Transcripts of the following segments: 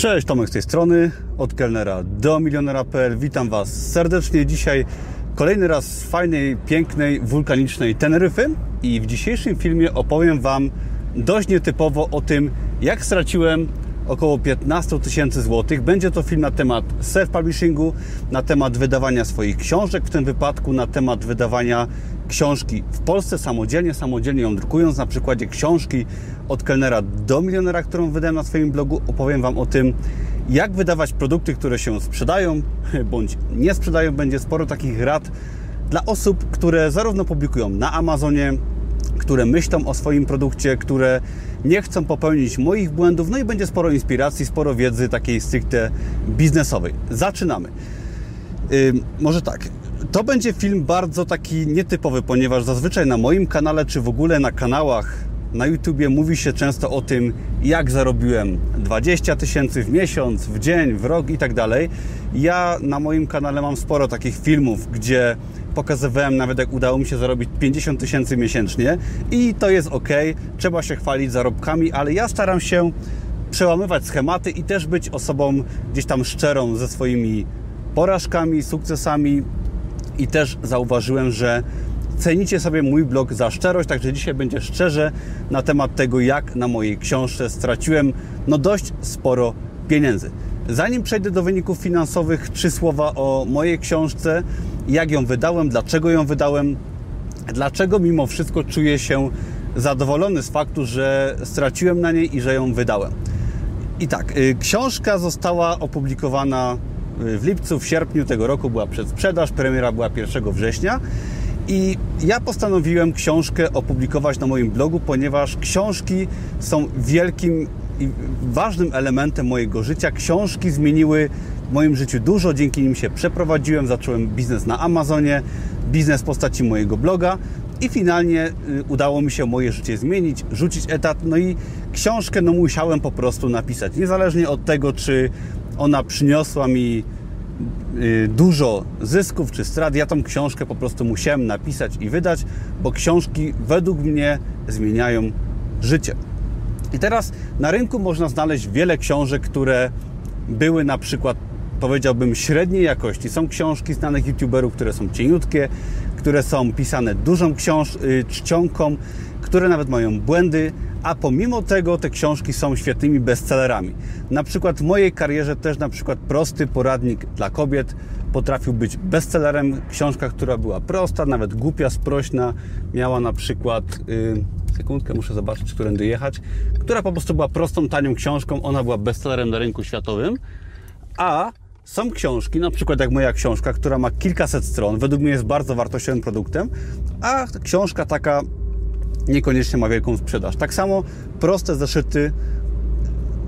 Cześć, Tomek z tej strony, od kelnera do milionera.pl. Witam Was serdecznie. Dzisiaj kolejny raz z fajnej, pięknej, wulkanicznej Teneryfy i w dzisiejszym filmie opowiem Wam dość nietypowo o tym, jak straciłem około 15 tysięcy złotych. Będzie to film na temat self-publishingu, na temat wydawania swoich książek, w tym wypadku na temat wydawania książki w Polsce samodzielnie, samodzielnie ją drukując. Na przykładzie książki od kelnera do milionera, którą wydałem na swoim blogu, opowiem Wam o tym, jak wydawać produkty, które się sprzedają bądź nie sprzedają. Będzie sporo takich rad dla osób, które zarówno publikują na Amazonie, które myślą o swoim produkcie, które nie chcą popełnić moich błędów, no i będzie sporo inspiracji, sporo wiedzy takiej stricte biznesowej. Zaczynamy. Yy, może tak. To będzie film bardzo taki nietypowy, ponieważ zazwyczaj na moim kanale, czy w ogóle na kanałach na YouTubie mówi się często o tym, jak zarobiłem 20 tysięcy w miesiąc, w dzień, w rok i tak dalej. Ja na moim kanale mam sporo takich filmów, gdzie pokazywałem nawet jak udało mi się zarobić 50 tysięcy miesięcznie i to jest ok, trzeba się chwalić zarobkami, ale ja staram się przełamywać schematy i też być osobą gdzieś tam szczerą ze swoimi porażkami, sukcesami i też zauważyłem, że cenicie sobie mój blog za szczerość, także dzisiaj będzie szczerze na temat tego, jak na mojej książce straciłem no dość sporo pieniędzy. Zanim przejdę do wyników finansowych, trzy słowa o mojej książce, jak ją wydałem, dlaczego ją wydałem, dlaczego mimo wszystko czuję się zadowolony z faktu, że straciłem na niej i że ją wydałem. I tak, y, książka została opublikowana w lipcu, w sierpniu tego roku była przedsprzedaż, premiera była 1 września i ja postanowiłem książkę opublikować na moim blogu, ponieważ książki są wielkim i ważnym elementem mojego życia. Książki zmieniły w moim życiu dużo, dzięki nim się przeprowadziłem, zacząłem biznes na Amazonie, biznes w postaci mojego bloga i finalnie y, udało mi się moje życie zmienić, rzucić etat, no i książkę no musiałem po prostu napisać. Niezależnie od tego, czy ona przyniosła mi y, dużo zysków czy strat, ja tą książkę po prostu musiałem napisać i wydać, bo książki według mnie zmieniają życie. I teraz na rynku można znaleźć wiele książek, które były na przykład, powiedziałbym, średniej jakości. Są książki znanych youtuberów, które są cieniutkie, które są pisane dużą książ- y, czcionką, które nawet mają błędy, a pomimo tego te książki są świetnymi bestsellerami. Na przykład w mojej karierze też na przykład prosty poradnik dla kobiet potrafił być bestsellerem. Książka, która była prosta, nawet głupia, sprośna, miała na przykład... Yy, sekundkę, muszę zobaczyć, którędy jechać, która po prostu była prostą, tanią książką, ona była bestsellerem na rynku światowym, a są książki, na przykład jak moja książka, która ma kilkaset stron, według mnie jest bardzo wartościowym produktem, a książka taka niekoniecznie ma wielką sprzedaż. Tak samo proste zeszyty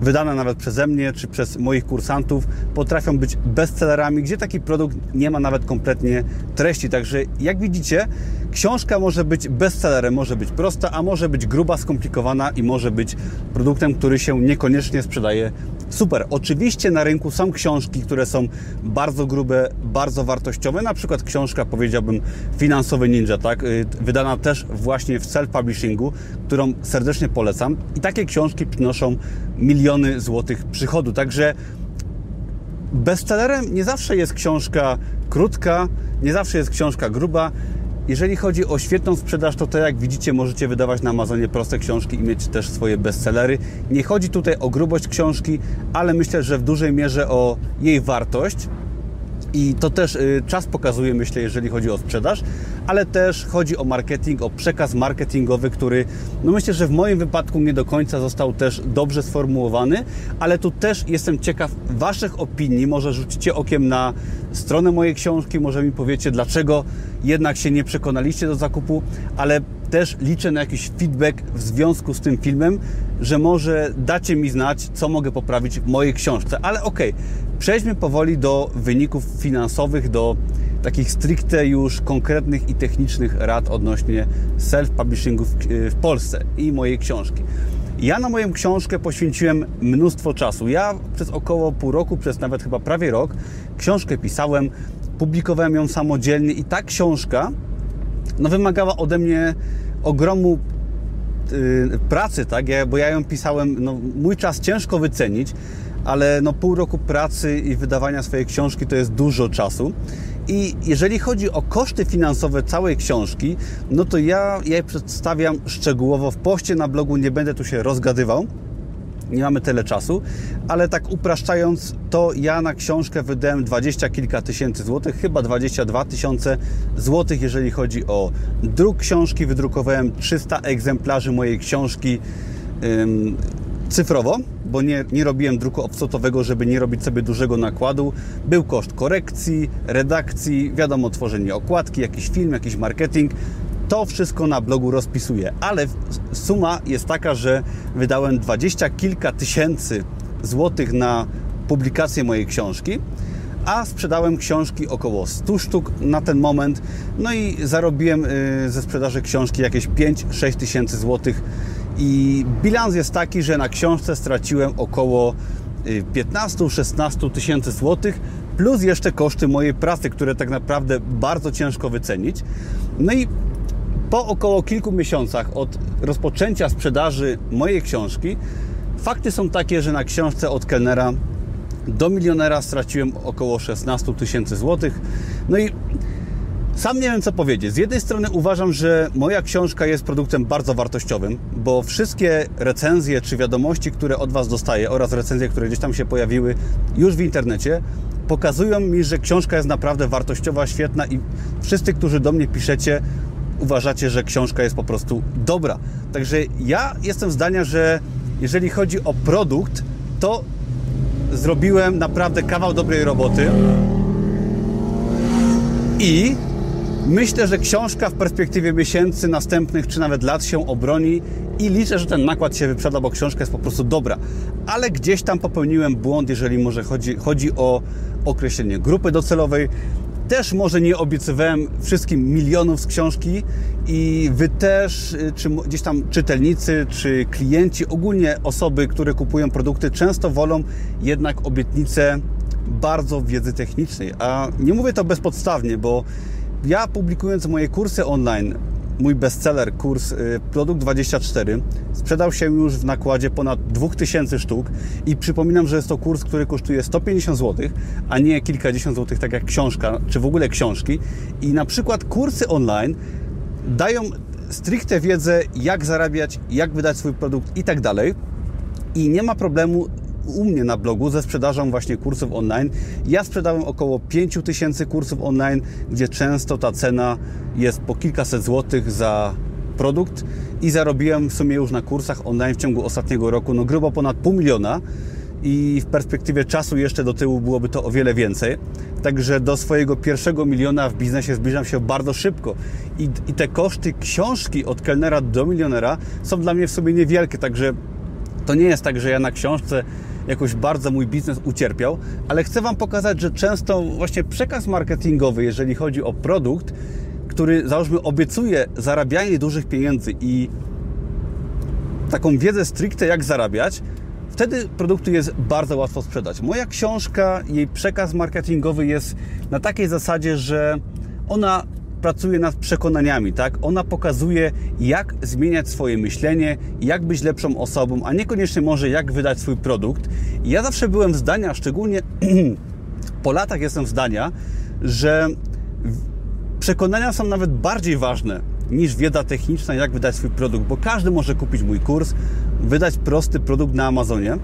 wydane nawet przeze mnie czy przez moich kursantów, potrafią być bestsellerami, gdzie taki produkt nie ma nawet kompletnie treści. Także jak widzicie, książka może być bestsellerem, może być prosta, a może być gruba, skomplikowana i może być produktem, który się niekoniecznie sprzedaje super. Oczywiście na rynku są książki, które są bardzo grube, bardzo wartościowe, na przykład książka, powiedziałbym, Finansowy Ninja, tak? Y, wydana też właśnie w self-publishingu, którą serdecznie polecam. I takie książki przynoszą miliony złotych przychodu. Także bestsellerem nie zawsze jest książka krótka, nie zawsze jest książka gruba. Jeżeli chodzi o świetną sprzedaż, to tak jak widzicie, możecie wydawać na Amazonie proste książki i mieć też swoje bestsellery. Nie chodzi tutaj o grubość książki, ale myślę, że w dużej mierze o jej wartość. I to też y, czas pokazuje, myślę, jeżeli chodzi o sprzedaż, ale też chodzi o marketing, o przekaz marketingowy, który, no myślę, że w moim wypadku nie do końca został też dobrze sformułowany, ale tu też jestem ciekaw Waszych opinii. Może rzucicie okiem na stronę mojej książki, może mi powiecie, dlaczego jednak się nie przekonaliście do zakupu, ale też liczę na jakiś feedback w związku z tym filmem, że może dacie mi znać, co mogę poprawić w mojej książce. Ale okej, okay, przejdźmy powoli do wyników finansowych, do takich stricte już konkretnych i technicznych rad odnośnie self-publishingu w Polsce i mojej książki. Ja na moją książkę poświęciłem mnóstwo czasu. Ja przez około pół roku, przez nawet chyba prawie rok, książkę pisałem, publikowałem ją samodzielnie i ta książka no, wymagała ode mnie ogromu y, pracy, tak? Ja, bo ja ją pisałem, no, mój czas ciężko wycenić, ale no pół roku pracy i wydawania swojej książki to jest dużo czasu. I jeżeli chodzi o koszty finansowe całej książki, no to ja je przedstawiam szczegółowo. W poście na blogu, nie będę tu się rozgadywał. Nie mamy tyle czasu, ale tak upraszczając, to ja na książkę wydałem 20 kilka tysięcy złotych, chyba 22 tysiące złotych, jeżeli chodzi o druk książki. Wydrukowałem 300 egzemplarzy mojej książki cyfrowo, bo nie, nie robiłem druku offsetowego, żeby nie robić sobie dużego nakładu. Był koszt korekcji, redakcji, wiadomo, tworzenie okładki, jakiś film, jakiś marketing to wszystko na blogu rozpisuję, ale suma jest taka, że wydałem dwadzieścia kilka tysięcy złotych na publikację mojej książki, a sprzedałem książki około 100 sztuk na ten moment. No i zarobiłem y, ze sprzedaży książki jakieś 5-6 tysięcy złotych. I bilans jest taki, że na książce straciłem około 15-16 y, tysięcy złotych, plus jeszcze koszty mojej pracy, które tak naprawdę bardzo ciężko wycenić. No i po około kilku miesiącach od rozpoczęcia sprzedaży mojej książki, fakty są takie, że na książce od kelnera do milionera straciłem około 16 tysięcy złotych. No i sam nie wiem co powiedzieć. Z jednej strony uważam, że moja książka jest produktem bardzo wartościowym, bo wszystkie recenzje czy wiadomości, które od Was dostaję oraz recenzje, które gdzieś tam się pojawiły już w internecie, pokazują mi, że książka jest naprawdę wartościowa, świetna i wszyscy, którzy do mnie piszecie, uważacie, że książka jest po prostu dobra. Także ja jestem zdania, że jeżeli chodzi o produkt, to zrobiłem naprawdę kawał dobrej roboty. I myślę, że książka w perspektywie miesięcy, następnych czy nawet lat się obroni i liczę, że ten nakład się wyprzeda, bo książka jest po prostu dobra. Ale gdzieś tam popełniłem błąd, jeżeli może chodzi, chodzi o określenie grupy docelowej też może nie obiecywałem wszystkim milionów z książki i Wy też, y, czy gdzieś tam czytelnicy, czy klienci, ogólnie osoby, które kupują produkty, często wolą jednak obietnice bardzo wiedzy technicznej. A nie mówię to bezpodstawnie, bo ja publikując moje kursy online, mój bestseller, kurs y, Produkt 24, sprzedał się już w nakładzie ponad 2000 sztuk i przypominam, że jest to kurs, który kosztuje 150 zł, a nie kilkadziesiąt złotych, tak jak książka, czy w ogóle książki. I na przykład kursy online dają stricte wiedzę, jak zarabiać, jak wydać swój produkt i tak dalej. I nie ma problemu u mnie na blogu ze sprzedażą właśnie kursów online. Ja sprzedałem około 5000 kursów online, gdzie często ta cena jest po kilkaset złotych za produkt i zarobiłem w sumie już na kursach online w ciągu ostatniego roku no grubo ponad pół miliona i w perspektywie czasu jeszcze do tyłu byłoby to o wiele więcej. Także do swojego pierwszego miliona w biznesie zbliżam się bardzo szybko. I, I, te koszty książki od kelnera do milionera są dla mnie w sobie niewielkie, także to nie jest tak, że ja na książce jakoś bardzo mój biznes ucierpiał, ale chcę Wam pokazać, że często właśnie przekaz marketingowy, jeżeli chodzi o produkt, który załóżmy obiecuje zarabianie dużych pieniędzy i taką wiedzę stricte jak zarabiać, wtedy produktu jest bardzo łatwo sprzedać. Moja książka, jej przekaz marketingowy jest na takiej zasadzie, że ona pracuje nad przekonaniami, tak? Ona pokazuje, jak zmieniać swoje myślenie, jak być lepszą osobą, a niekoniecznie może jak wydać swój produkt. Ja zawsze byłem zdania, szczególnie po latach jestem zdania, że przekonania są nawet bardziej ważne niż wiedza techniczna, jak wydać swój produkt, bo każdy może kupić mój kurs, wydać prosty produkt na Amazonie,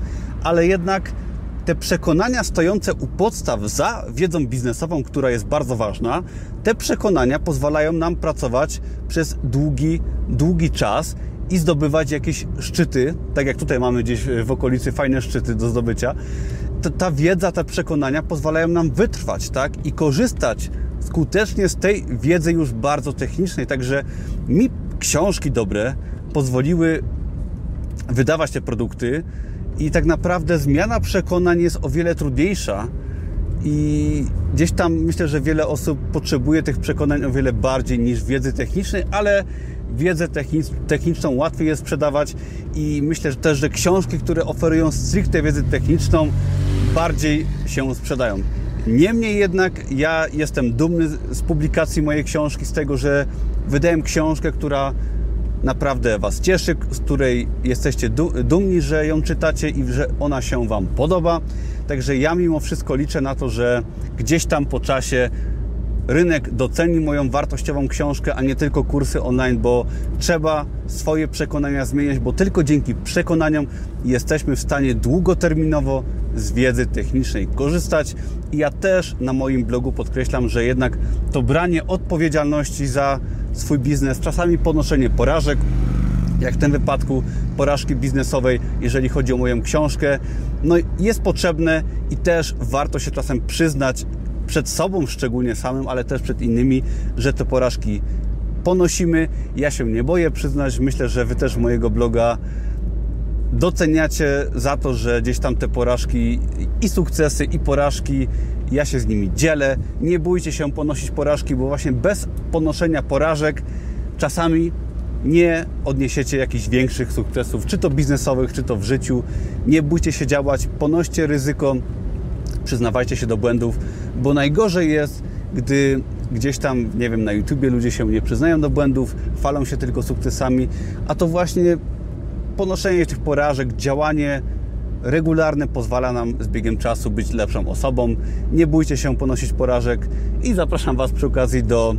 ale jednak te przekonania stojące u podstaw za wiedzą biznesową, która jest bardzo ważna, te przekonania pozwalają nam pracować przez długi, długi czas i zdobywać jakieś szczyty, tak jak tutaj mamy gdzieś w okolicy fajne szczyty do zdobycia. Ta, wiedza, te przekonania pozwalają nam wytrwać, tak? I korzystać skutecznie z tej wiedzy już bardzo technicznej. Także mi książki dobre pozwoliły wydawać te produkty i tak naprawdę zmiana przekonań jest o wiele trudniejsza i gdzieś tam myślę, że wiele osób potrzebuje tych przekonań o wiele bardziej niż wiedzy technicznej, ale wiedzę techniczną łatwiej jest sprzedawać i myślę że też, że książki, które oferują stricte wiedzę techniczną bardziej się sprzedają. Niemniej jednak ja jestem dumny z publikacji mojej książki, z tego, że wydałem książkę, która naprawdę Was cieszy, z której jesteście dumni, że ją czytacie i że ona się Wam podoba. Także ja mimo wszystko liczę na to, że gdzieś tam po czasie rynek doceni moją wartościową książkę, a nie tylko kursy online, bo trzeba swoje przekonania zmieniać, bo tylko dzięki przekonaniom jesteśmy w stanie długoterminowo z wiedzy technicznej korzystać. I ja też na moim blogu podkreślam, że jednak to branie odpowiedzialności za swój biznes, czasami ponoszenie porażek, jak w tym wypadku porażki biznesowej, jeżeli chodzi o moją książkę, no jest potrzebne i też warto się czasem przyznać przed sobą szczególnie samym, ale też przed innymi, że te porażki ponosimy. Ja się nie boję przyznać, myślę, że Wy też mojego bloga doceniacie za to, że gdzieś tam te porażki i sukcesy, i porażki, ja się z nimi dzielę. Nie bójcie się ponosić porażki, bo właśnie bez ponoszenia porażek czasami nie odniesiecie jakichś większych sukcesów, czy to biznesowych, czy to w życiu. Nie bójcie się działać, ponoście ryzyko, przyznawajcie się do błędów, bo najgorzej jest, gdy gdzieś tam, nie wiem, na YouTubie ludzie się nie przyznają do błędów, falą się tylko sukcesami, a to właśnie ponoszenie tych porażek, działanie regularne pozwala nam z biegiem czasu być lepszą osobą. Nie bójcie się ponosić porażek i zapraszam Was przy okazji do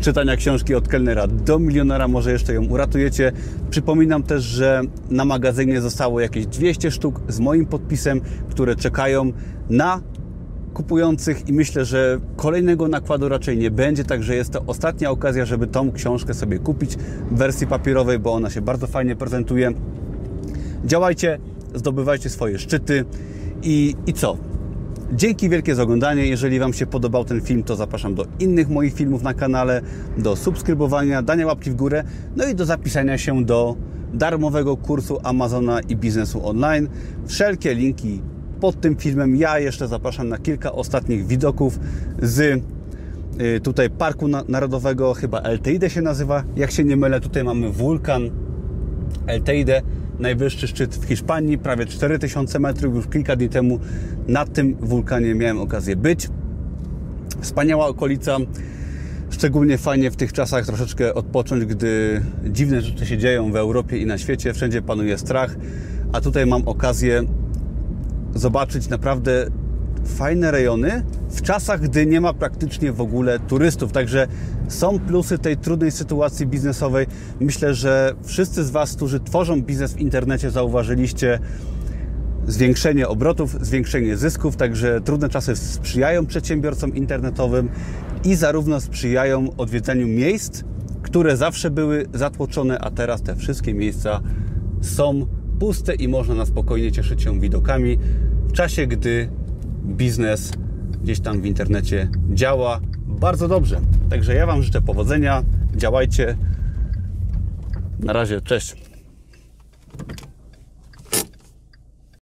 czytania książki od kelnera do milionera, może jeszcze ją uratujecie. Przypominam też, że na magazynie zostało jakieś 200 sztuk z moim podpisem, które czekają na kupujących i myślę, że kolejnego nakładu raczej nie będzie, także jest to ostatnia okazja, żeby tą książkę sobie kupić w wersji papierowej, bo ona się bardzo fajnie prezentuje. Działajcie, zdobywajcie swoje szczyty i, i co? Dzięki wielkie za oglądanie. Jeżeli Wam się podobał ten film, to zapraszam do innych moich filmów na kanale, do subskrybowania, dania łapki w górę, no i do zapisania się do darmowego kursu Amazona i biznesu online. Wszelkie linki pod tym filmem. Ja jeszcze zapraszam na kilka ostatnich widoków z y, tutaj Parku Narodowego, chyba El Teide się nazywa, jak się nie mylę. Tutaj mamy wulkan El Teide, najwyższy szczyt w Hiszpanii, prawie 4000 metrów. Już kilka dni temu na tym wulkanie miałem okazję być. Wspaniała okolica, szczególnie fajnie w tych czasach troszeczkę odpocząć, gdy dziwne rzeczy się dzieją w Europie i na świecie, wszędzie panuje strach, a tutaj mam okazję zobaczyć naprawdę fajne rejony w czasach, gdy nie ma praktycznie w ogóle turystów. Także są plusy tej trudnej sytuacji biznesowej. Myślę, że wszyscy z Was, którzy tworzą biznes w internecie, zauważyliście zwiększenie obrotów, zwiększenie zysków, także trudne czasy sprzyjają przedsiębiorcom internetowym i zarówno sprzyjają odwiedzeniu miejsc, które zawsze były zatłoczone, a teraz te wszystkie miejsca są puste i można na spokojnie cieszyć się widokami w czasie, gdy biznes gdzieś tam w internecie działa bardzo dobrze. Także ja Wam życzę powodzenia, działajcie. Na razie, cześć.